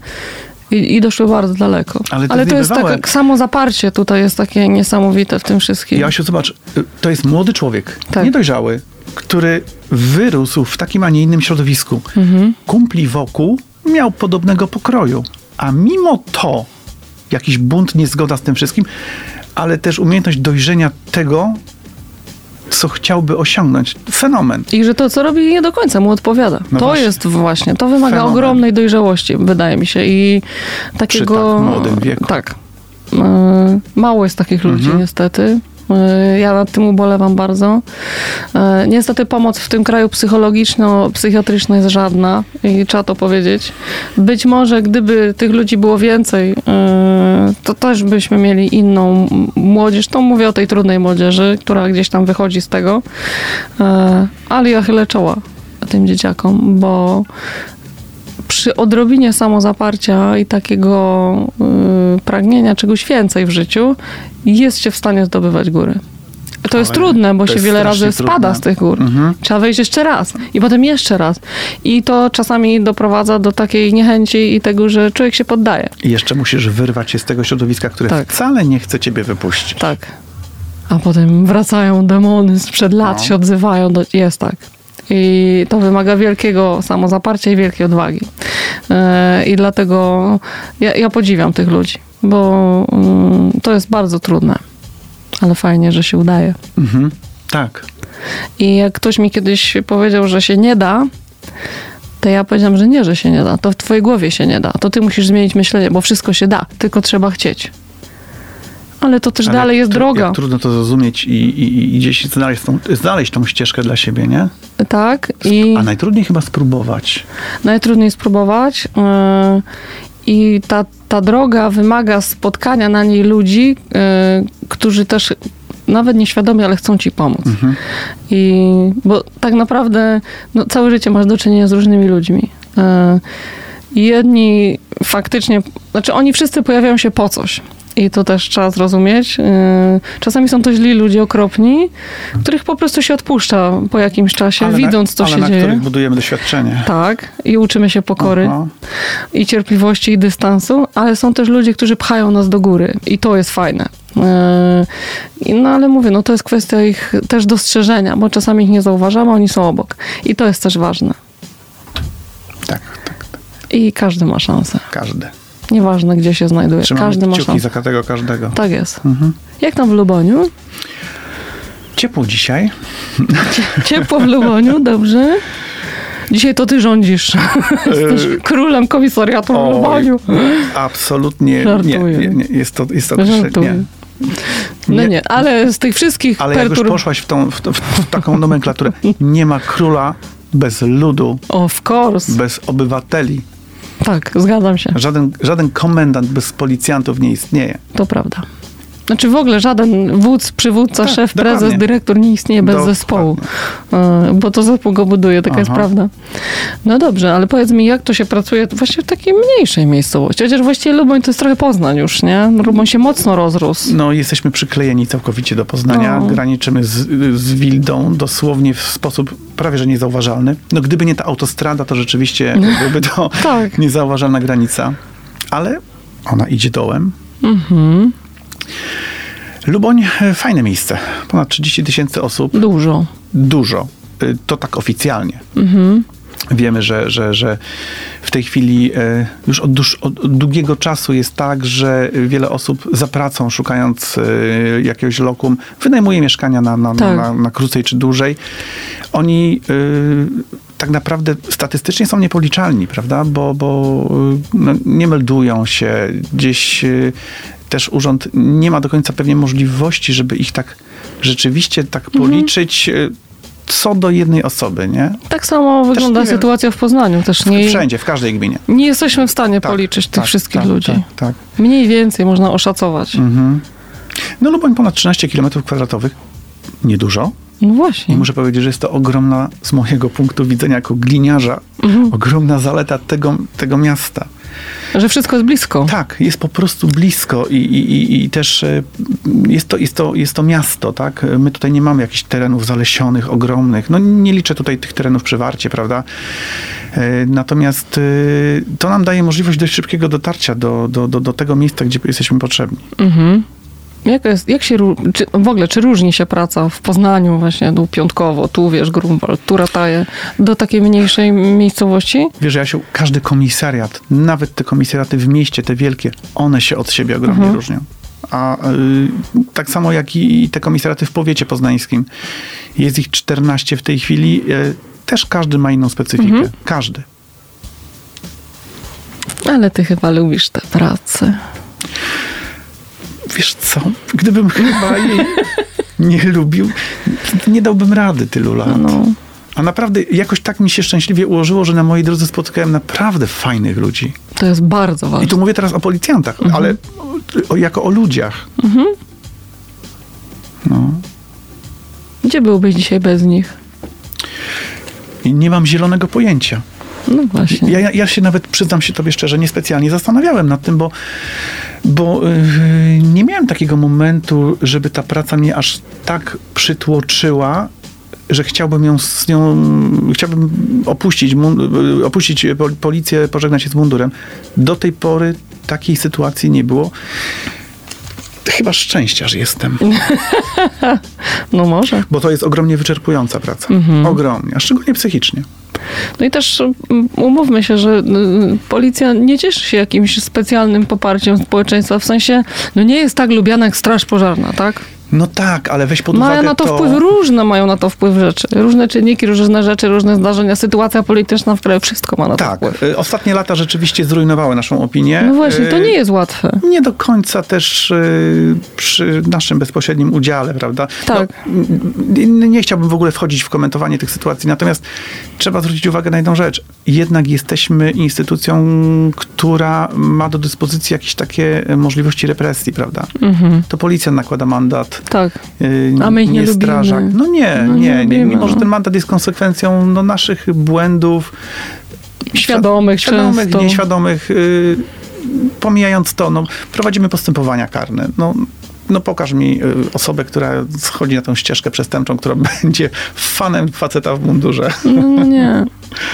I, I doszły bardzo daleko. Ale to Ale jest to jest tak, samo zaparcie tutaj jest takie niesamowite w tym wszystkim. Jasiu, zobacz, y, to jest młody człowiek, Tak. niedojrzały, który wyrósł w takim, a nie innym środowisku. Mhm. Kumpli wokół miał podobnego pokroju, a mimo to jakiś bunt, niezgoda z tym wszystkim, ale też umiejętność dojrzenia tego, co chciałby osiągnąć. Fenomen. I że to, co robi, nie do końca mu odpowiada. No to właśnie. jest właśnie, to wymaga Fenomen. ogromnej dojrzałości, wydaje mi się. I takiego. tak młodym wieku. Tak. E, Mało jest takich ludzi, Mhm. niestety. E, Ja nad tym ubolewam bardzo. E, Niestety pomoc w tym kraju psychologiczno-psychiatryczna jest żadna i trzeba to powiedzieć. Być może gdyby tych ludzi było więcej, e, to też byśmy mieli inną młodzież. To mówię o tej trudnej młodzieży, która gdzieś tam wychodzi z tego. Ale ja chylę czoła tym dzieciakom, bo przy odrobinie samozaparcia i takiego y, pragnienia czegoś więcej w życiu jest się w stanie zdobywać góry. To jest Ale trudne, bo się jest wiele razy spada trudne. z tych gór. Mhm. Trzeba wejść jeszcze raz i potem jeszcze raz. I to czasami doprowadza do takiej niechęci i tego, że człowiek się poddaje. I jeszcze musisz wyrwać się z tego środowiska, które Tak. wcale nie chce ciebie wypuścić. Tak. A potem wracają demony sprzed lat, No. się odzywają. Do... Jest tak. I to wymaga wielkiego samozaparcia i wielkiej odwagi. E, I dlatego ja, ja podziwiam tych ludzi, bo mm, to jest bardzo trudne. Ale fajnie, że się udaje. Mhm. Tak. I jak ktoś mi kiedyś powiedział, że się nie da, to ja powiedziałam, że nie, że się nie da. To w twojej głowie się nie da. To ty musisz zmienić myślenie, bo wszystko się da, tylko trzeba chcieć. Ale to też Ale dalej jest droga. Trudno to zrozumieć i, i, i gdzieś znaleźć tą, znaleźć tą ścieżkę dla siebie, nie? Tak. I A najtrudniej chyba spróbować. najtrudniej spróbować. yy, I ta, ta droga wymaga spotkania na niej ludzi, yy, którzy też nawet nieświadomie, ale chcą ci pomóc. Mhm. I, bo tak naprawdę no, całe życie masz do czynienia z różnymi ludźmi. E, jedni faktycznie, znaczy oni wszyscy pojawiają się po coś. I to też trzeba zrozumieć. E, czasami są to źli ludzie okropni, których po prostu się odpuszcza po jakimś czasie, Ale widząc, co na, ale się na dzieje. których budujemy doświadczenie. Tak, i uczymy się pokory Aha. i cierpliwości i dystansu, ale są też ludzie, którzy pchają nas do góry i to jest fajne. I No ale mówię, no to jest kwestia ich też dostrzeżenia, bo czasami ich nie zauważamy, oni są obok. I to jest też ważne. Tak, tak, tak. I każdy ma szansę. Każdy. Nieważne, gdzie się znajduje. Trzymamy każdy ma kciuki szansę. za każdego, każdego. Tak jest. Mhm. Jak tam w Luboniu? Ciepło dzisiaj. Ciepło w Luboniu, dobrze? Dzisiaj to ty rządzisz. Jesteś królem komisariatu w Oj, Luboniu. Absolutnie nie, nie, nie. Jest to, jest to Żartuję. nie. No Nie. ale z tych wszystkich Ale jak już pertur... poszłaś w, tą, w, w, w taką nomenklaturę, nie ma króla bez ludu, Of course. bez obywateli. Tak, zgadzam się. Żaden, żaden komendant bez policjantów nie istnieje. To prawda. Znaczy w ogóle żaden wódz, przywódca, Tak, szef, dokładnie. prezes, dyrektor nie istnieje bez Dokładnie. zespołu. E, Bo to zespół go buduje, taka jest Aha. prawda. No dobrze, ale powiedz mi, jak to się pracuje właśnie w takiej mniejszej miejscowości? Chociaż właściwie Luboń to jest trochę Poznań już, nie? Luboń się mocno rozrósł. No, jesteśmy przyklejeni całkowicie do Poznania. No. Graniczymy z, z Wildą dosłownie w sposób prawie że niezauważalny. No, gdyby nie ta autostrada, to rzeczywiście byłoby to Tak. niezauważalna granica. Ale ona idzie dołem. Mhm. Luboń, e, fajne miejsce. Ponad 30 tysięcy osób. Dużo. Dużo. Y, To tak oficjalnie. Mhm. Wiemy, że, że, że w tej chwili e, już od, dłuż, od długiego czasu jest tak, że wiele osób za pracą, szukając e, jakiegoś lokum, wynajmuje mieszkania na, na, Tak. na, na krócej czy dłużej. Oni tak naprawdę statystycznie są niepoliczalni, prawda? Bo, bo y, no, nie meldują się gdzieś. y, Też urząd nie ma do końca pewnie możliwości, żeby ich tak rzeczywiście tak policzyć y, co do jednej osoby, nie? Tak samo wygląda nie wiem. sytuacja w Poznaniu. Też nie, Wszędzie, w każdej gminie. nie jesteśmy w stanie Tak, policzyć tych tak, wszystkich tak, ludzi. Tak, tak. Mniej więcej można oszacować. Mhm. No Luboń ponad 13 km kwadratowych. Niedużo. No właśnie. I muszę powiedzieć, że jest to ogromna, z mojego punktu widzenia jako gliniarza, Mhm. ogromna zaleta tego, tego miasta. Że wszystko jest blisko. Tak, jest po prostu blisko i, i, i, też e, jest to, jest, to, jest to miasto, tak? My tutaj nie mamy jakichś terenów zalesionych, ogromnych. No nie liczę tutaj tych terenów przy Warcie, prawda? E, Natomiast e, to nam daje możliwość dość szybkiego dotarcia do, do, do, do tego miejsca, gdzie jesteśmy potrzebni. Mhm. Jak, jest, jak się, czy, w ogóle, czy różni się praca w Poznaniu właśnie, tu Piątkowo, tu wiesz, Grunwald, tu Rataje, do takiej mniejszej miejscowości? Wiesz, Jasiu, każdy komisariat, nawet te komisariaty w mieście, te wielkie, one się od siebie ogromnie Mhm. różnią. A y, tak samo jak i te komisariaty w powiecie poznańskim. Jest ich 14 w tej chwili. Y, też każdy ma inną specyfikę. Mhm. Każdy. Ale ty chyba lubisz tę pracę. Wiesz co? Gdybym chyba jej nie lubił, nie dałbym rady tylu lat. No. A naprawdę jakoś tak mi się szczęśliwie ułożyło, że na mojej drodze spotkałem naprawdę fajnych ludzi. To jest bardzo ważne. I tu mówię teraz o policjantach, Mhm. ale o, jako o ludziach. No. Gdzie byłbyś dzisiaj bez nich? I nie mam zielonego pojęcia. No właśnie. Ja, ja, ja się nawet, przyznam się tobie szczerze, niespecjalnie zastanawiałem nad tym, bo, bo yy, nie miałem takiego momentu, żeby ta praca mnie aż tak przytłoczyła, że chciałbym ją z nią, chciałbym opuścić, yy, opuścić pol- policję, pożegnać się z mundurem. Do tej pory takiej sytuacji nie było. Chyba szczęścia, że jestem, No może. bo to jest ogromnie wyczerpująca praca. Mhm. Ogromnie, a szczególnie psychicznie. No i też umówmy się, że policja nie cieszy się jakimś specjalnym poparciem społeczeństwa. W sensie, no nie jest tak lubiana jak straż pożarna, tak? No tak, ale weź pod Mają uwagę na to, to... wpływ, różne mają na to wpływ rzeczy. Różne czynniki, różne rzeczy, różne zdarzenia, sytuacja polityczna w kraju, wszystko ma na to Tak, wpływ. y, ostatnie lata rzeczywiście zrujnowały naszą opinię. No właśnie, to Y, nie jest łatwe. Nie do końca też y, przy naszym bezpośrednim udziale, prawda? Tak. No, nie chciałbym w ogóle wchodzić w komentowanie tych sytuacji, natomiast trzeba zwrócić uwagę na jedną rzecz. Jednak jesteśmy instytucją, która ma do dyspozycji jakieś takie możliwości represji, prawda? Mhm. To policja nakłada mandat. Tak. y, A my ich nie lubimy. strażak. No nie, No nie nie, nie, mimo że no. ten mandat jest konsekwencją no, naszych błędów, Świadomych, świadomych, często. nieświadomych, y, pomijając to, no, prowadzimy postępowania karne. No, no pokaż mi y, osobę, która schodzi na tą ścieżkę przestępczą, która będzie fanem faceta w mundurze. No, no nie.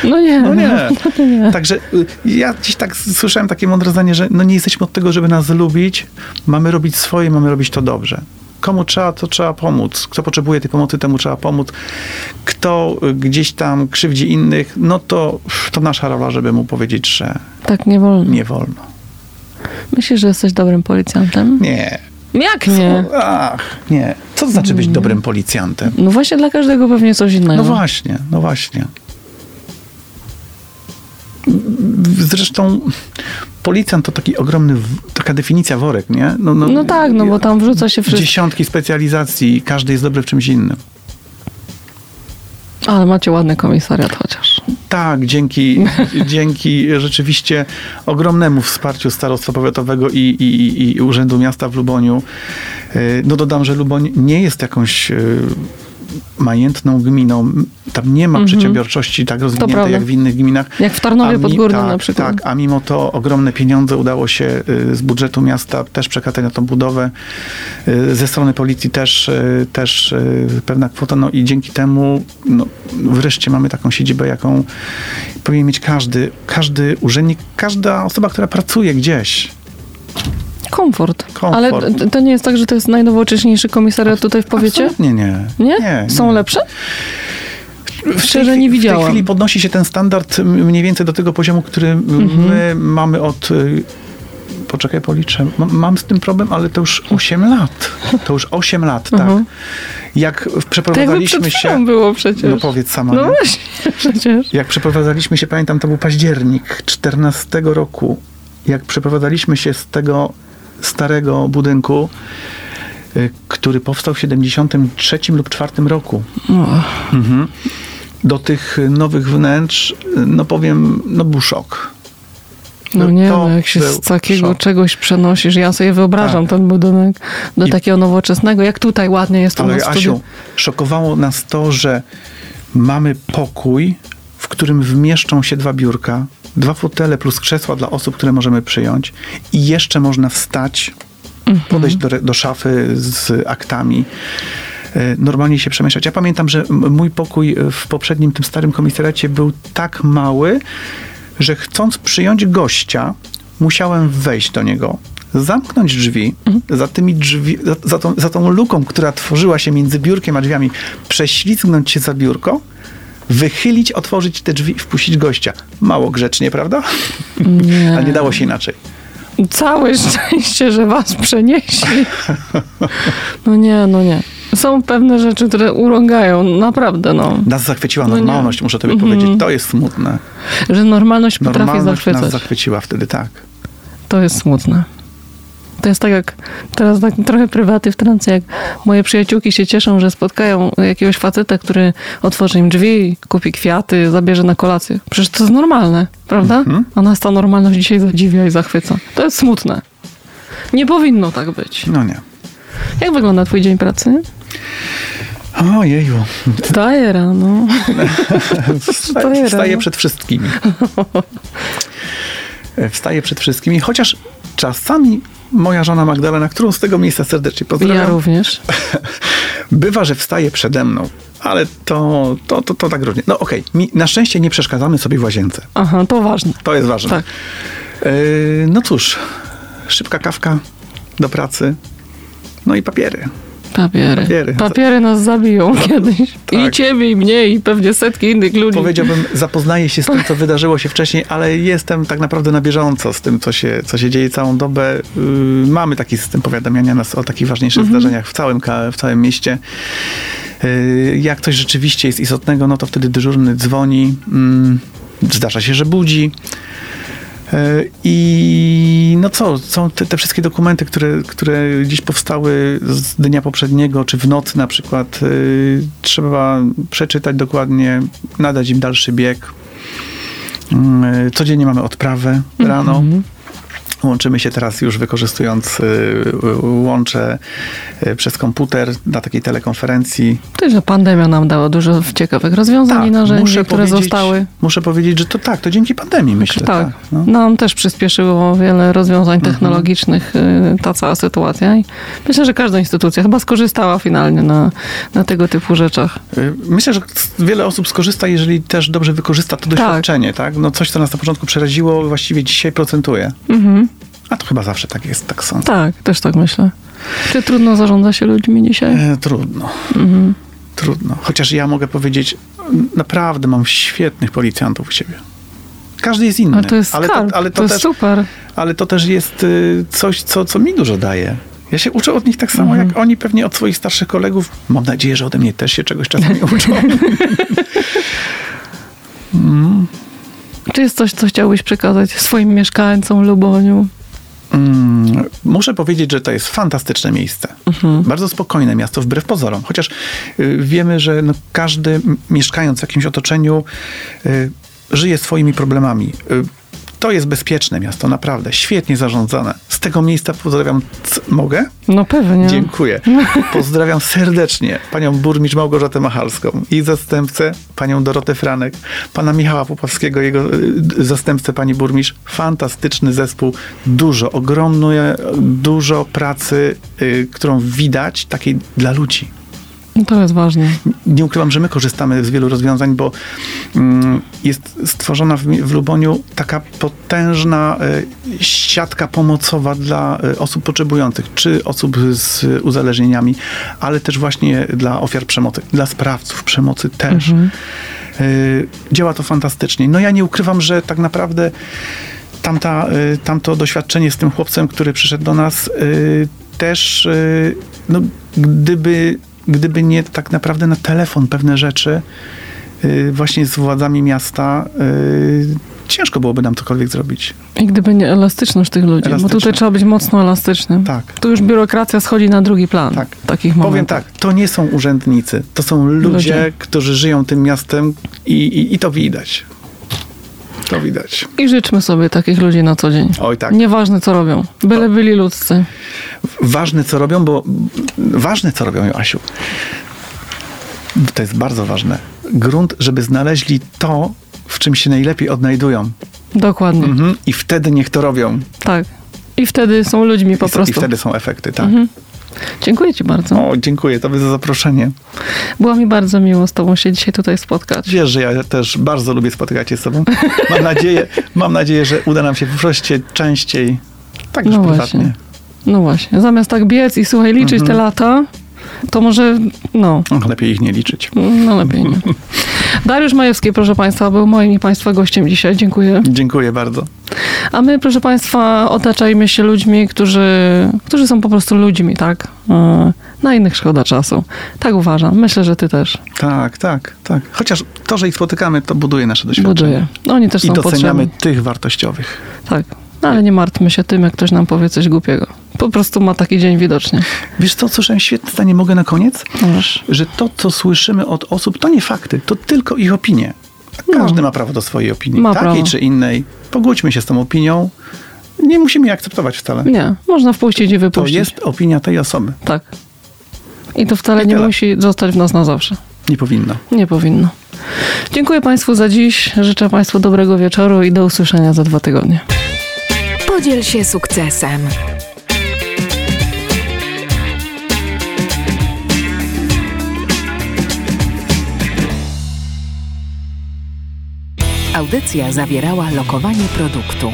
No nie. No nie. No nie. Także y, ja dziś tak słyszałem takie mądre zdanie, że no nie jesteśmy od tego, żeby nas lubić. Mamy robić swoje, mamy robić to dobrze. Komu trzeba, to trzeba pomóc. Kto potrzebuje tej pomocy, temu trzeba pomóc. Kto y, gdzieś tam krzywdzi innych, no to to nasza rola, żeby mu powiedzieć, że Tak nie wolno. nie wolno. Myślisz, że jesteś dobrym policjantem? Nie. Jak nie? Ach, nie. Co to znaczy być dobrym policjantem? No właśnie dla każdego pewnie coś innego. No właśnie, no właśnie. Zresztą policjant to taki ogromny, taka definicja worek, nie? No tak, no bo tam wrzuca się wszystko. Dziesiątki specjalizacji i każdy jest dobry w czymś innym. Ale macie ładny komisariat chociaż. Tak, dzięki, dzięki rzeczywiście ogromnemu wsparciu Starostwa Powiatowego i, i, i- i Urzędu Miasta w Luboniu. y, No dodam, że Luboń nie jest jakąś y, majętną gminą. Tam nie ma Mhm. przedsiębiorczości tak rozwiniętej jak w innych gminach. Jak w Tarnowie A pod mi- Górnym tak, na przykład. Tak, a mimo to ogromne pieniądze udało się y, z budżetu miasta też przekazać na tą budowę. Y, Ze strony policji też, y, też pewna kwota. No i dzięki temu no, wreszcie mamy taką siedzibę, jaką powinien mieć każdy, każdy urzędnik, każda osoba, która pracuje gdzieś. Komfort. Komfort. Ale to nie jest tak, że to jest najnowocześniejszy komisariat tutaj w powiecie? Absolutnie nie. Nie? Są nie. lepsze? W tej Szczerze chwili- nie W widziałam. tej chwili podnosi się ten standard mniej więcej do tego poziomu, który Mhm. my mamy od y, poczekaj, policzę. Mam, z tym problem, ale to już 8 lat. To już 8 lat, tak. Mhm. Jak przeprowadzaliśmy przed się... było przecież. No powiedz sama. No nie? właśnie, przecież. Jak przeprowadzaliśmy się, pamiętam, to był październik 14 roku. Jak przeprowadzaliśmy się z tego starego budynku, y, który powstał w 73 lub 4 roku, O, do tych nowych wnętrz, no powiem, no był szok. no nie, no jak się z takiego szok. czegoś przenosisz, ja sobie wyobrażam Tak. ten budynek do I- takiego nowoczesnego, jak tutaj ładnie jest to Ale na. Asiu, szokowało nas to, że mamy pokój, w którym wmieszczą się dwa biurka, dwa fotele plus krzesła dla osób, które możemy przyjąć i jeszcze można wstać, Mhm. podejść do, do szafy z aktami, e, normalnie się przemieszczać. Ja pamiętam, że mój pokój w poprzednim, tym starym komisariacie był tak mały, że chcąc przyjąć gościa, musiałem wejść do niego, zamknąć drzwi, za tymi drzwi, za, za, tą, za tą luką, która tworzyła się między biurkiem a drzwiami, prześlizgnąć się za biurko, wychylić, otworzyć te drzwi i wpuścić gościa. Mało grzecznie, prawda? Nie. A nie dało się inaczej. Całe szczęście, że was przenieśli. No nie, no nie. Są pewne rzeczy, które urągają, naprawdę, no. Nas zachwyciła No nie. normalność, muszę tobie Mhm. powiedzieć. To jest smutne. Że normalność potrafi Normalność nas zachwycać. zachwyciła wtedy, tak. To jest smutne. To jest tak jak, teraz tak trochę prywaty w trance, jak moje przyjaciółki się cieszą, że spotkają jakiegoś faceta, który otworzy im drzwi, kupi kwiaty, zabierze na kolację. Przecież to jest normalne, prawda? Mhm. A nas ta normalność dzisiaj zadziwia i zachwyca. To jest smutne. Nie powinno tak być. No nie. Jak wygląda twój dzień pracy? Ojeju. Wstaję rano. Wstaję, wstaję przed wszystkimi. Wstaję przed wszystkimi, chociaż czasami moja żona Magdalena, którą z tego miejsca serdecznie Ja pozdrawiam, również. bywa, że wstaje przede mną. Ale to, to, to, to tak różnie. No okej, mi- na szczęście nie przeszkadzamy sobie w łazience. Aha, to ważne. To jest ważne. Tak. Yy, no cóż, szybka kawka do pracy. No i papiery. Papiery. Papiery. Papiery nas zabiją kiedyś. I Tak. ciebie, i mnie, i pewnie setki innych ludzi. Powiedziałbym, zapoznaję się z tym, co wydarzyło się wcześniej, ale jestem tak naprawdę na bieżąco z tym, co się, co się dzieje całą dobę. Yy, mamy taki system powiadamiania nas o takich ważniejszych zdarzeniach w całym, w całym mieście. Yy, jak coś rzeczywiście jest istotnego, no to wtedy dyżurny dzwoni. Mm, zdarza się, że budzi. Yy, I no co, są te, te wszystkie dokumenty, które, które gdzieś powstały z dnia poprzedniego, czy w nocy na przykład, yy, trzeba przeczytać dokładnie, nadać im dalszy bieg. Yy, codziennie mamy odprawę rano. Mhm. Łączymy się teraz już wykorzystując y, y, łącze y, przez komputer na takiej telekonferencji. To, że pandemia nam dała dużo ciekawych rozwiązań i narzędzi, które Tak, zostały. Muszę powiedzieć, że to tak, to dzięki pandemii myślę. tak, Tak, no. nam też przyspieszyło wiele rozwiązań Mhm. technologicznych y, ta cała sytuacja i myślę, że każda instytucja chyba skorzystała finalnie na, na tego typu rzeczach. Myślę, że wiele osób skorzysta, jeżeli też dobrze wykorzysta to doświadczenie, tak? No coś, co nas na początku przeraziło, właściwie dzisiaj procentuje. Mhm. A to chyba zawsze tak jest, tak sądzę. Tak, też tak myślę. Czy trudno zarządza się ludźmi dzisiaj? E, trudno. Mhm. Trudno. Chociaż ja mogę powiedzieć, naprawdę mam świetnych policjantów u siebie. Każdy jest inny. Ale to jest ale to, ale to, to, jest też, super. ale to też jest y, coś, co, co mi dużo daje. Ja się uczę od nich tak samo, Mhm. jak oni pewnie od swoich starszych kolegów. Mam nadzieję, że ode mnie też się czegoś czasami uczą. Czy jest coś, co chciałbyś przekazać swoim mieszkańcom Luboniu? Mm, muszę powiedzieć, że to jest fantastyczne miejsce. Bardzo spokojne miasto, wbrew pozorom. Chociaż y, wiemy, że no, każdy mieszkając w jakimś otoczeniu y, żyje swoimi problemami. Y, to jest bezpieczne miasto, naprawdę. Świetnie zarządzane. Z tego miejsca pozdrawiam. C- mogę? No pewnie. Dziękuję. Pozdrawiam serdecznie panią burmistrz Małgorzatę Machalską i zastępcę panią Dorotę Franek, pana Michała Popowskiego, jego y, zastępcę pani burmistrz. Fantastyczny zespół. Dużo, ogromne, dużo pracy, y, którą widać takiej dla ludzi. To jest ważne. Nie ukrywam, że my korzystamy z wielu rozwiązań, bo jest stworzona w, w Luboniu taka potężna y, siatka pomocowa dla y, osób potrzebujących, czy osób z uzależnieniami, ale też właśnie dla ofiar przemocy, dla sprawców przemocy też. Y, działa to fantastycznie. No ja nie ukrywam, że tak naprawdę tamta, tamto doświadczenie z tym chłopcem, który przyszedł do nas, też, no, gdyby, gdyby nie tak naprawdę na telefon pewne rzeczy, właśnie z władzami miasta, y, ciężko byłoby nam cokolwiek zrobić. I gdyby nie elastyczność tych ludzi, bo tutaj trzeba być mocno elastycznym. Tak. Tu już biurokracja schodzi na drugi plan. Tak. Takich Powiem tak, to nie są urzędnicy, to są ludzie, Ludzie. którzy żyją tym miastem i, i, i to widać. To widać. I życzmy sobie takich ludzi na co dzień. Oj tak. Nieważne co robią. Byle byli ludzcy. ważne, co robią, bo ważne, co robią, Joasiu. To jest bardzo ważne. Grunt, żeby znaleźli to, w czym się najlepiej odnajdują. Dokładnie. Mhm. I wtedy niech to robią. Tak. I wtedy są ludźmi po I, prostu. I wtedy są efekty, tak. Dziękuję Ci bardzo. O, dziękuję Tobie za zaproszenie. Było mi bardzo miło z Tobą się dzisiaj tutaj spotkać. Wiesz, że ja też bardzo lubię spotykać się z Tobą. Mam nadzieję, mam nadzieję że uda nam się wreszcie częściej, tak już No prywatnie. właśnie. No właśnie. Zamiast tak biec i słuchaj, liczyć Mhm. te lata, to może, no, Och, Lepiej ich nie liczyć. no lepiej nie. Dariusz Majewski, proszę Państwa, był moim i Państwa gościem dzisiaj. Dziękuję. Dziękuję bardzo. A my, proszę Państwa, otaczajmy się ludźmi, którzy, którzy są po prostu ludźmi, tak? E, Na innych szkoda czasu. Tak uważam. Myślę, że Ty też. Tak, tak, tak. Chociaż to, że ich spotykamy, to buduje nasze doświadczenie. Buduje. Oni też I są doceniamy potrzebni. tych wartościowych. Tak. No, ale nie martwmy się tym, jak ktoś nam powie coś głupiego. Po prostu ma taki dzień widocznie. Wiesz co, słyszałem świetne zdanie, mogę na koniec? Możesz. Że to, co słyszymy od osób, to nie fakty, to tylko ich opinie. A Każdy ma prawo do swojej opinii, No. Ma takiej prawo. czy innej. Pogódźmy się z tą opinią. Nie musimy jej akceptować wcale. Nie, można wpuścić i To wypuścić. jest opinia tej osoby. Tak. I to wcale I nie musi zostać w nas na zawsze. Nie powinno. Nie powinno. Dziękuję Państwu za dziś. Życzę Państwu dobrego wieczoru i do usłyszenia za dwa tygodnie. Podziel się sukcesem. Audycja zawierała lokowanie produktu.